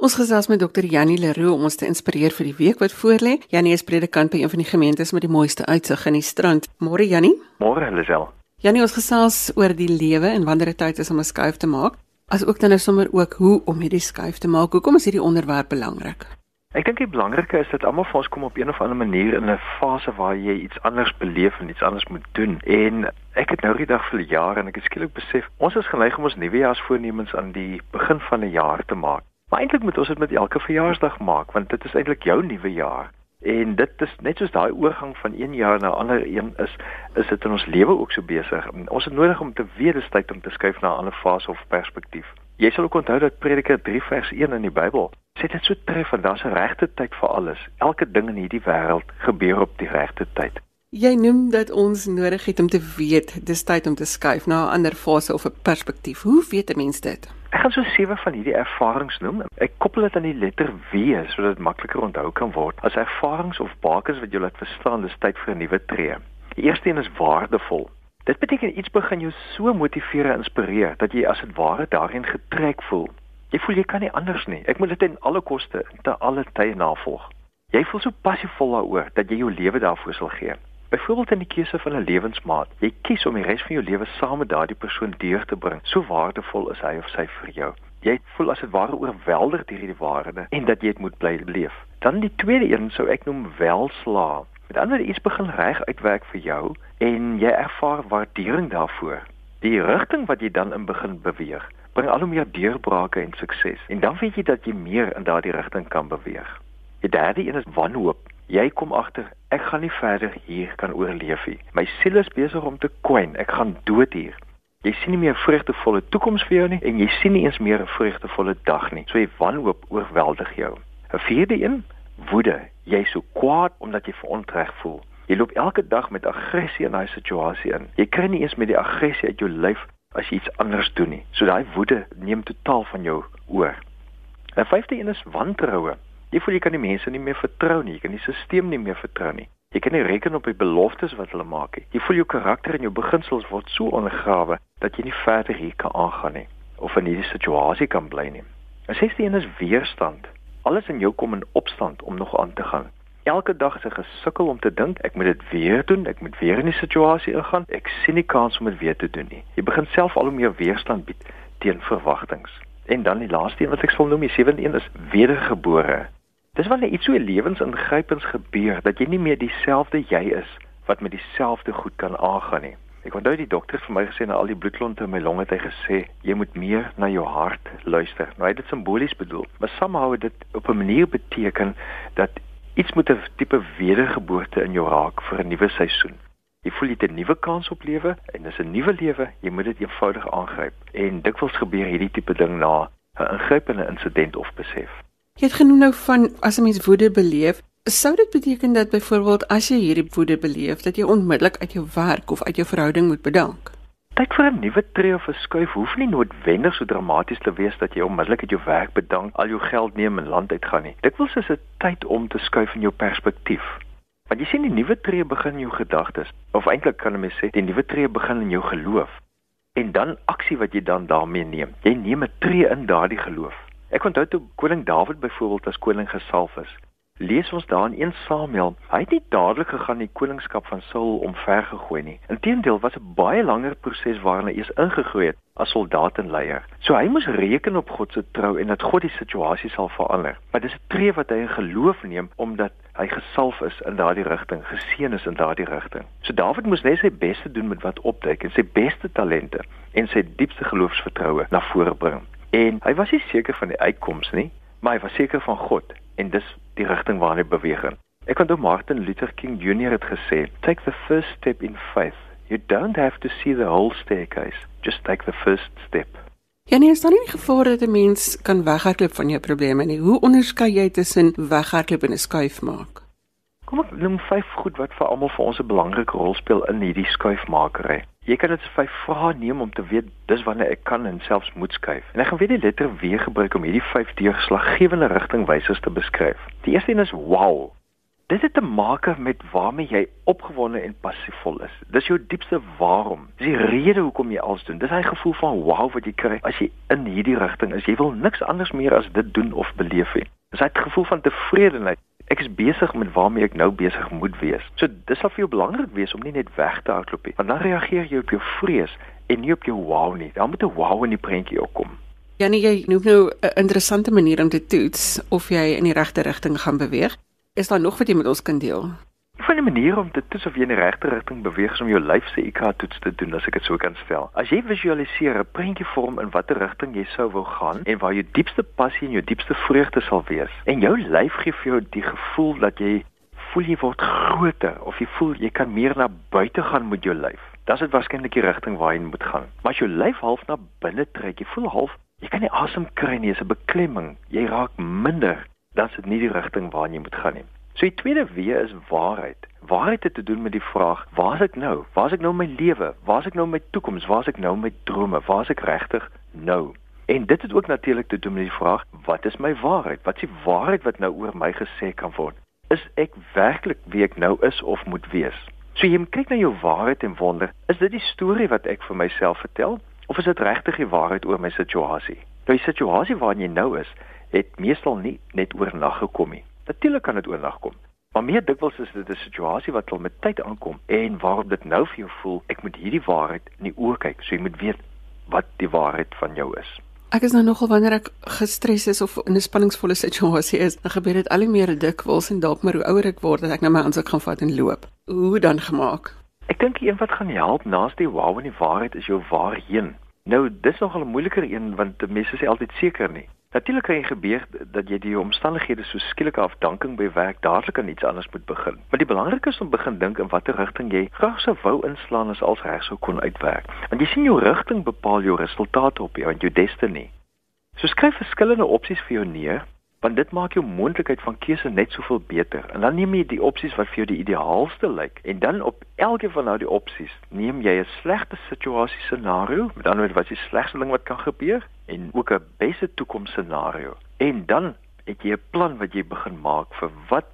Ons gesels met Dr. Janie Leroux om ons te inspireer vir die week wat voorlê. Janie is predikant by een van die gemeentes met die mooiste uitsig in die strand. Môre Janie? Môre Lisel. Janie, ons gesels oor die lewe en wanneer dit tyd is om 'n skuif te maak. As ook dan is sommer ook hoe om hierdie skuif te maak. Hoekom is hierdie onderwerp belangrik? Ek dink die belangrike is dat almal van ons kom op een of ander manier in 'n fase waar jy iets anders beleef en iets anders moet doen. En ek het nou die dag vir jare en ek het skielik besef, ons is geneig om ons nuwejaarsvoornemens aan die begin van 'n jaar te maak. Maar eintlik moet ons dit met elke verjaarsdag maak want dit is eintlik jou nuwe jaar. En dit is net soos daai oorgang van een jaar na 'n ander een is, is dit in ons lewe ook so besig. Ons het nodig om te weet dis tyd om te skuif na 'n ander fase of perspektief. Jy sal ook onthou dat Prediker 3 vers 1 in die Bybel sê dit so treffend, daar's 'n regte tyd vir alles. Elke ding in hierdie wêreld gebeur op die regte tyd. Jy noem dat ons nodig het om te weet dis tyd om te skuif na 'n ander fase of 'n perspektief. Hoe weet 'n mens dit? Ek gaan so sewe van hierdie ervarings noem. Ek koppel dit aan die letter W sodat dit makliker onthou kan word. As ervarings of bakens wat jy laat verstaan dis tyd vir 'n nuwe tree. Die eerste een is waardevol. Dit beteken iets begin jou so motiveer en inspireer dat jy as dit ware daarin getrek voel. Jy voel jy kan nie anders nie. Ek moet dit ten alle koste te alle tye navolg. Jy voel so passievol daaroor dat jy jou lewe daarvoor sal gee. Byvoorbeeld in die keuse van 'n lewensmaat. Jy kies om die res van jou lewe saam met daardie persoon deur te bring. So waardevol is hy of sy vir jou. Jy voel as dit ware oorweldig deur hierdie waarde en dat jy dit moet bly leef. Dan die tweede een sou ek noem welslaa. Met ander woorde iets begin reg uitwerk vir jou en jy ervaar waardering daarvoor. Die rigting wat jy dan in begin beweeg bring al hoe meer deurbrake en sukses. En dan weet jy dat jy meer in daardie rigting kan beweeg. Die derde een is wanhoop. Jy kom agter, ek gaan nie verder hier kan oorleef nie. My siel is besig om te kwyn. Ek gaan dood hier. Jy sien nie meer 'n vreugdevolle toekoms vir jou nie en jy sien nie eens meer 'n vreugdevolle dag nie. So jy wanhoop oorweldig jou. 'n Vierde een, woede. Jy is so kwaad omdat jy verontreg voel. Jy loop elke dag met aggressie in daai situasie in. Jy kry nie eens met die aggressie uit jou lyf as jy iets anders doen nie. So daai woede neem totaal van jou oor. En vyfde een is wantroue. Jy voel jy kan die mense nie meer vertrou nie, jy kan die stelsel nie meer vertrou nie. Jy kan nie reken op die beloftes wat hulle maak nie. Jy voel jou karakter en jou beginsels word so ondergrawe dat jy nie verder hier kan aangaan nie of in hierdie situasie kan bly nie. En sesde een is weerstand. Alles in jou kom in opstand om nog aan te gaan elke dag is 'n gesukkel om te dink ek moet dit weer doen, ek moet weer in die situasie ingaan. Ek sien nie kans om dit weer te doen nie. Jy begin self al hoe meer weerstand bied teen verwagtinge. En dan die laaste een wat ek sal noem, die sewende een is wedergebore. Dis wanneer iets so lewensingrypends gebeur dat jy nie meer dieselfde jy is wat met dieselfde goed kan aangaan nie. Ek onthou die dokter het vir my gesê na al die bloedklonte in my longe het hy gesê jy moet meer na jou hart luister. Nou hy het dit simbolies bedoel, maar somehow dit op 'n manier beteken dat Iets moet 'n tipe wedergeboorte in jou raak vir 'n nuwe seisoen. Jy voel jy het 'n nuwe kans op lewe en dis 'n nuwe lewe, jy moet dit eenvoudig aangryp. En dikwels gebeur hierdie tipe ding na 'n ingrypende insident of besef. Jy het genoem nou van as 'n mens woede beleef, sou dit beteken dat byvoorbeeld as jy hierdie woede beleef, dat jy onmiddellik uit jou werk of uit jou verhouding moet bedank? tyd vir 'n nuwe tree of 'n skuif hoef nie noodwendig so dramaties te wees dat jy onmiddellik uit jou werk bedank, al jou geld neem en land uit gaan nie. Dikwels is dit tyd om te skuif in jou perspektief. Want jy sien die nuwe tree begin in jou gedagtes, of eintlik kan 'n mens sê die nuwe tree begin in jou geloof. En dan aksie wat jy dan daarmee neem. Jy neem 'n tree in daardie geloof. Ek onthou toe koning Dawid byvoorbeeld as koning gesalf is lees ons daar in 1 Samuel, hy het nie dadelik gegaan die koningskap van Saul omver gegooi nie. Inteendeel was 'n baie langer proses waarin hy eers ingegroei het as soldaat en leier. So hy moes reken op God se trou en dat God die situasie sal verander. Maar dis 'n tree wat hy in geloof neem omdat hy gesalf is in daardie rigting, geseën is in daardie rigting. So Dawid moes net sy beste doen met wat opduik en sy beste talente en sy diepste geloofsvertroue na vore bring. En hy was nie seker van die uitkoms nie, maar hy was seker van God en dis die rigting waarna hy beweeg in. Ek onthou Martin Luther King Jr het gesê, "Take the first step in faith. You don't have to see the whole staircase. Just take the first step." Ja nee, is daar nie gevaar dat 'n mens kan weghardloop van jou probleme nie? Hoe onderskei jy tussen weghardloop en 'n skuif maak? Kom ek noem vyf goed wat vir almal vir ons 'n belangrike rol speel in hierdie skuifmakery. Jy kan dit vyf vrae neem om te weet dis wanneer ek kan en selfs moet skuif. En ek gaan weer die letter W gebruik om hierdie vyf deurslaggewende rigtingwysers te beskryf. Die eerste een is wow. Dit het te maak met waarmee jy opgewonde en passievol is. Dis jou diepste waarom. Dis die rede hoekom jy alles doen. Dis hy gevoel van wow wat jy kry as jy in hierdie rigting is. Jy wil niks anders meer as dit doen of beleef nie. Dis hy gevoel van tevredenheid. Ek is besig met waarmee ek nou besig moet wees. So dis sal vir jou belangrik wees om nie net weg te hardloop nie, want dan reageer jy op jou vrees en nie op jou wow nie. Dan moet 'n wow in die prentjie opkom. Janie, jy noem nou 'n interessante manier om te toets of jy in die regte rigting gaan beweeg. Is daar nog wat jy met ons kan deel? Van die manier om te toets of jy in die regte rigting beweeg is om jou lyf se IQ toets te doen, as ek dit so kan stel. As jy visualiseer 'n prentjie vorm in watter rigting jy sou wou gaan en waar jou diepste passie en jou diepste vreugde sal wees, en jou lyf gee vir jou die gevoel dat jy voel jy word groter of jy voel jy kan meer na buite gaan met jou lyf. Das is waarskynlik die rigting waar jy moet gaan. Maar as jou lyf half na binne trek, jy voel half jy kan nie asem kry nie, is 'n beklemming. Jy raak minder dan is dit nie die rigting waarna jy moet gaan nie. So die tweede W is waarheid. Waarheid het te doen met die vraag: Waar is ek nou? Waar is ek nou in my lewe? Waar is ek nou in my toekoms? Waar is ek nou in my drome? Waar is ek regtig nou? En dit het ook natuurlik te doen met die vraag: Wat is my waarheid? Wat is die waarheid wat nou oor my gesê kan word? Is ek werklik wie ek nou is of moet wees? So jy kyk na jou waarheid en wonder, is dit die storie wat ek vir myself vertel of is dit regtig die waarheid oor my situasie? Nou die situasie waarin jy nou is, het meestal nie net oornag gekom nie. Natuurlik kan dit oornag kom. Maar meer dikwels is dit 'n situasie wat al met tyd aankom en waarop dit nou vir jou voel ek moet hierdie waarheid in die oë kyk. So jy moet weet wat die waarheid van jou is. Ek is nou nogal wanneer ek gestres is of in 'n spanningsvolle situasie is, dan gebeur dit al hoe meer dikwels en dalk maar hoe ouer ek word dat ek nou my aansoek gaan vat en loop. Hoe dan gemaak? Ek dink een wat gaan help naas die wow en die waarheid is jou waarheen. Nou, dis nogal 'n moeiliker een want mense is altyd seker nie. Natuurlik kan jy gebeur dat jy die omstandighede so skielike afdanking by werk dadelik aan iets anders moet begin. Maar die belangrike is om begin dink in watter rigting jy graag sou wou inslaan as als reg sou kon uitwerk. Want jy sien jou rigting bepaal jou resultate op jou jou destiny. So skryf verskillende opsies vir jou neer want dit maak jou moontlikheid van keuse net soveel beter. En dan neem jy die opsies wat vir jou die ideaalste lyk en dan op elke van nou die opsies neem jy 'n slegte situasie scenario, met ander woorde wat die slegste ding wat kan gebeur en ook 'n beste toekoms scenario. En dan het jy 'n plan wat jy begin maak vir wat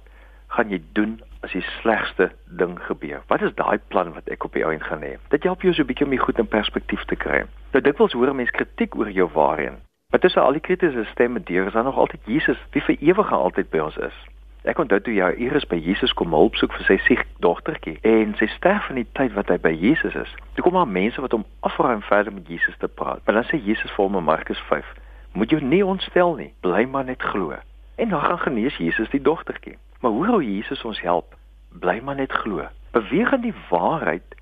gaan jy doen as die slegste ding gebeur. Wat is daai plan wat ek op die ou end gaan hê? Dit help jou so 'n bietjie om dit goed in perspektief te kry. Nou dikwels hoor mense kritiek oor jou waarheen. Maar tussen al die kritiese stemme deur is daar nog altyd Jesus, wie vir ewig altyd by ons is. Ek onthou toe jou Iris by Jesus kom hulp soek vir sy siek dogtertjie en sy sterf in die tyd wat hy by Jesus is. Toe kom maar mense wat hom afvra om verder met Jesus te praat. Maar dan sê Jesus vir hom in Markus 5: "Moet jou nie ontstel nie, bly maar net glo." En dan gaan genees Jesus die dogtertjie. Maar hoe hoe Jesus ons help? Bly maar net glo. Beweeg in die waarheid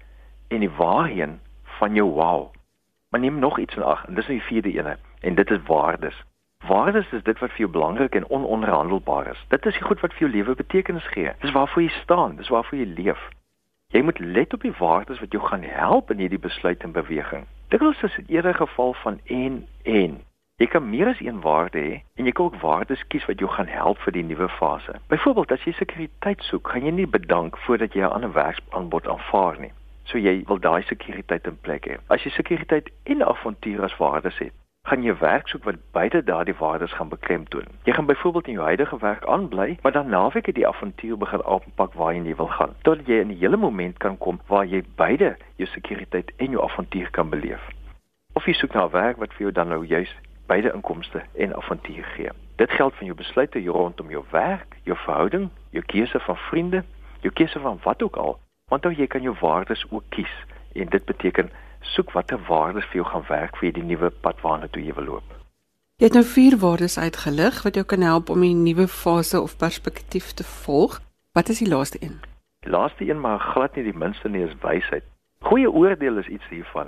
en die waarheen van jou wow. Maar neem nog iets in ag en dis nou die vierde eenheid en dit is waardes. Waardes is dit wat vir jou belangrik en ononderhandelbaar is. Dit is die goed wat vir jou lewe betekenis gee. Dis waarvoor jy staan, dis waarvoor jy leef. Jy moet let op die waardes wat jou gaan help in hierdie besluit en beweging. Dikwels is dit eerder 'n geval van en en. Jy kan meer as een waarde hê en jy kan ook waardes kies wat jou gaan help vir die nuwe fase. Byvoorbeeld as jy sekuriteit soek, gaan jy nie bedank voordat jy 'n ander werksaanbod aanvaar nie. So jy wil daai sekuriteit in plek hê. As jy sekuriteit en avontuur as waardes het, gaan jy werk soek wat beide daardie waardes gaan beklemtoon. Jy gaan byvoorbeeld in jou huidige werk aanbly, maar dan naweek het die avontuur begin aanpak waarheen jy wil gaan. Tot jy in 'n hele moment kan kom waar jy beide jou sekuriteit en jou avontuur kan beleef. Of jy soek na werk wat vir jou dan nou juis beide inkomste en avontuur gee. Dit geld van jou besluite rondom jou werk, jou verhouding, jou keuse van vriende, jou keuse van wat ook al, want dan jy kan jou waardes ook kies en dit beteken soek watter waardes vir jou gaan werk vir die nuwe pad waarna toe jy wil loop. Jy het nou vier waardes uitgelig wat jou kan help om 'n nuwe fase of perspektief te volg. Wat is die laaste een? Die laaste een maar glad nie die minste nie is wysheid. Goeie oordeel is iets hiervan.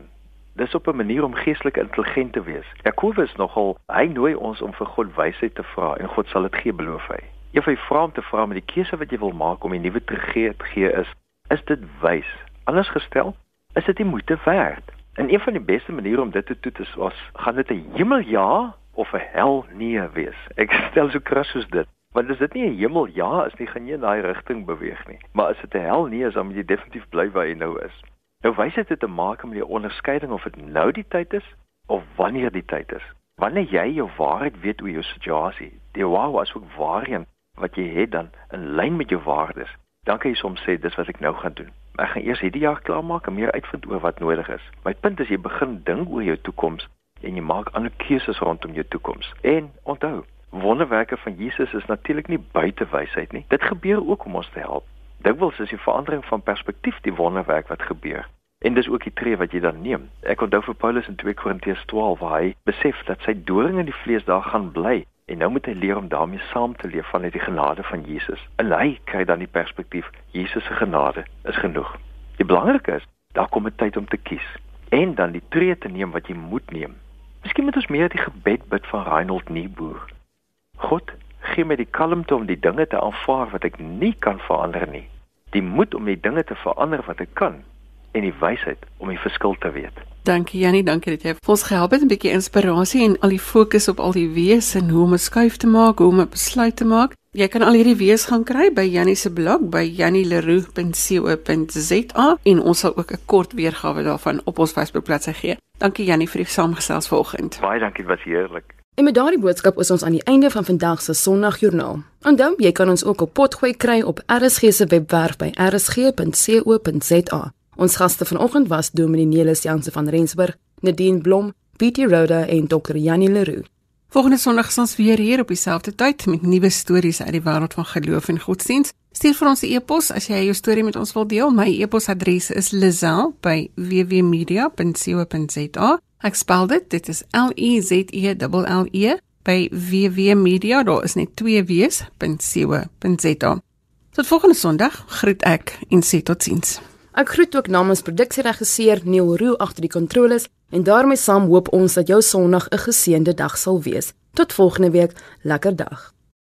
Dis op 'n manier om geestelik intelligent te wees. Jakobus nogal, hy nooi ons om vir God wysheid te vra en God sal dit gee beloof hy. Een van die vrae om te vra met die keuse wat jy wil maak om 'n nuwe te gee is, is dit wys? Anders gestel, is dit die moeite werd? En een van die beste maniere om dit te toets was, gaan dit 'n hemel ja of 'n hel nee wees? Ek *laughs* stel so kras soos dit. Want as dit nie 'n hemel ja is nie, gaan jy in daai rigting beweeg nie. Maar as dit 'n hel nee is, dan moet jy definitief bly waar jy nou is. Nou wys dit te maak met die onderskeiding of dit nou die tyd is of wanneer die tyd is. Wanneer jy jou waarheid weet oor jou situasie, die wow was ook waarheen wat jy het dan in lyn met jou waardes. Dan kan jy soms sê dis wat ek nou gaan doen. Ek gaan eers hierdie jaar klaarmaak en meer uitvind oor wat nodig is. My punt is jy begin dink oor jou toekoms en jy maak ander keuses rondom jou toekoms. En onthou, wonderwerke van Jesus is natuurlik nie buite wysheid nie. Dit gebeur ook om ons te help. Dikwels is die verandering van perspektief die wonderwerk wat gebeur. En dis ook die tree wat jy dan neem. Ek onthou vir Paulus in 2 Korintiërs 12 waar hy besef dat sy doring in die vlees daar gaan bly en nou moet hy leer om daarmee saam te leef vanuit die genade van Jesus. En hy kry dan die perspektief Jesus se genade is genoeg. Die belangrike is, daar kom 'n tyd om te kies en dan die tree te neem wat jy moet neem. Miskien moet ons meer die gebed bid van Reinhold Nieboer. God, gee my die kalmte om die dinge te aanvaar wat ek nie kan verander nie. Die moed om die dinge te verander wat ek kan en die wysheid om die verskil te weet. Dankie Jannie, dankie dat jy ons gehelp het 'n bietjie inspirasie en al die fokus op al die wees en hoe om 'n skuif te maak, hoe om 'n besluit te maak. Jy kan al hierdie wees gaan kry by Jannie se blog by jannieleroux.co.za en ons sal ook 'n kort weergawe daarvan op ons Facebookbladsy gee. Dankie Jannie vir die saamgesels vanoggend. Baie dankie, dit was heerlik. En met daardie boodskap is ons aan die einde van vandag se Sondagjoernaal. Onthou, jy kan ons ook op potgooi kry op RSG se webwerf by rsg.co.za. Ons gaste vanoggend was Dominee Nelis Jansen van Rensburg, Nadine Blom, Pietie Roda en Dr. Janie Leroux. Volgende Sondag is ons weer hier op dieselfde tyd met nuwe stories uit die wêreld van geloof en godsdiens. Stuur vir ons 'n e-pos as jy jou storie met ons wil deel. My e-posadres is lizel@wwmedia.co.za. Ek spel dit, dit is L E Z E L L E by wwmedia. Daar is net twee w's.co.za. Tot volgende Sondag groet ek en sê totsiens. Ek groet ook namens produksieregisseur Neil Roo agter die kontroles en daarmee saam hoop ons dat jou Sondag 'n geseënde dag sal wees. Tot volgende week, lekker dag.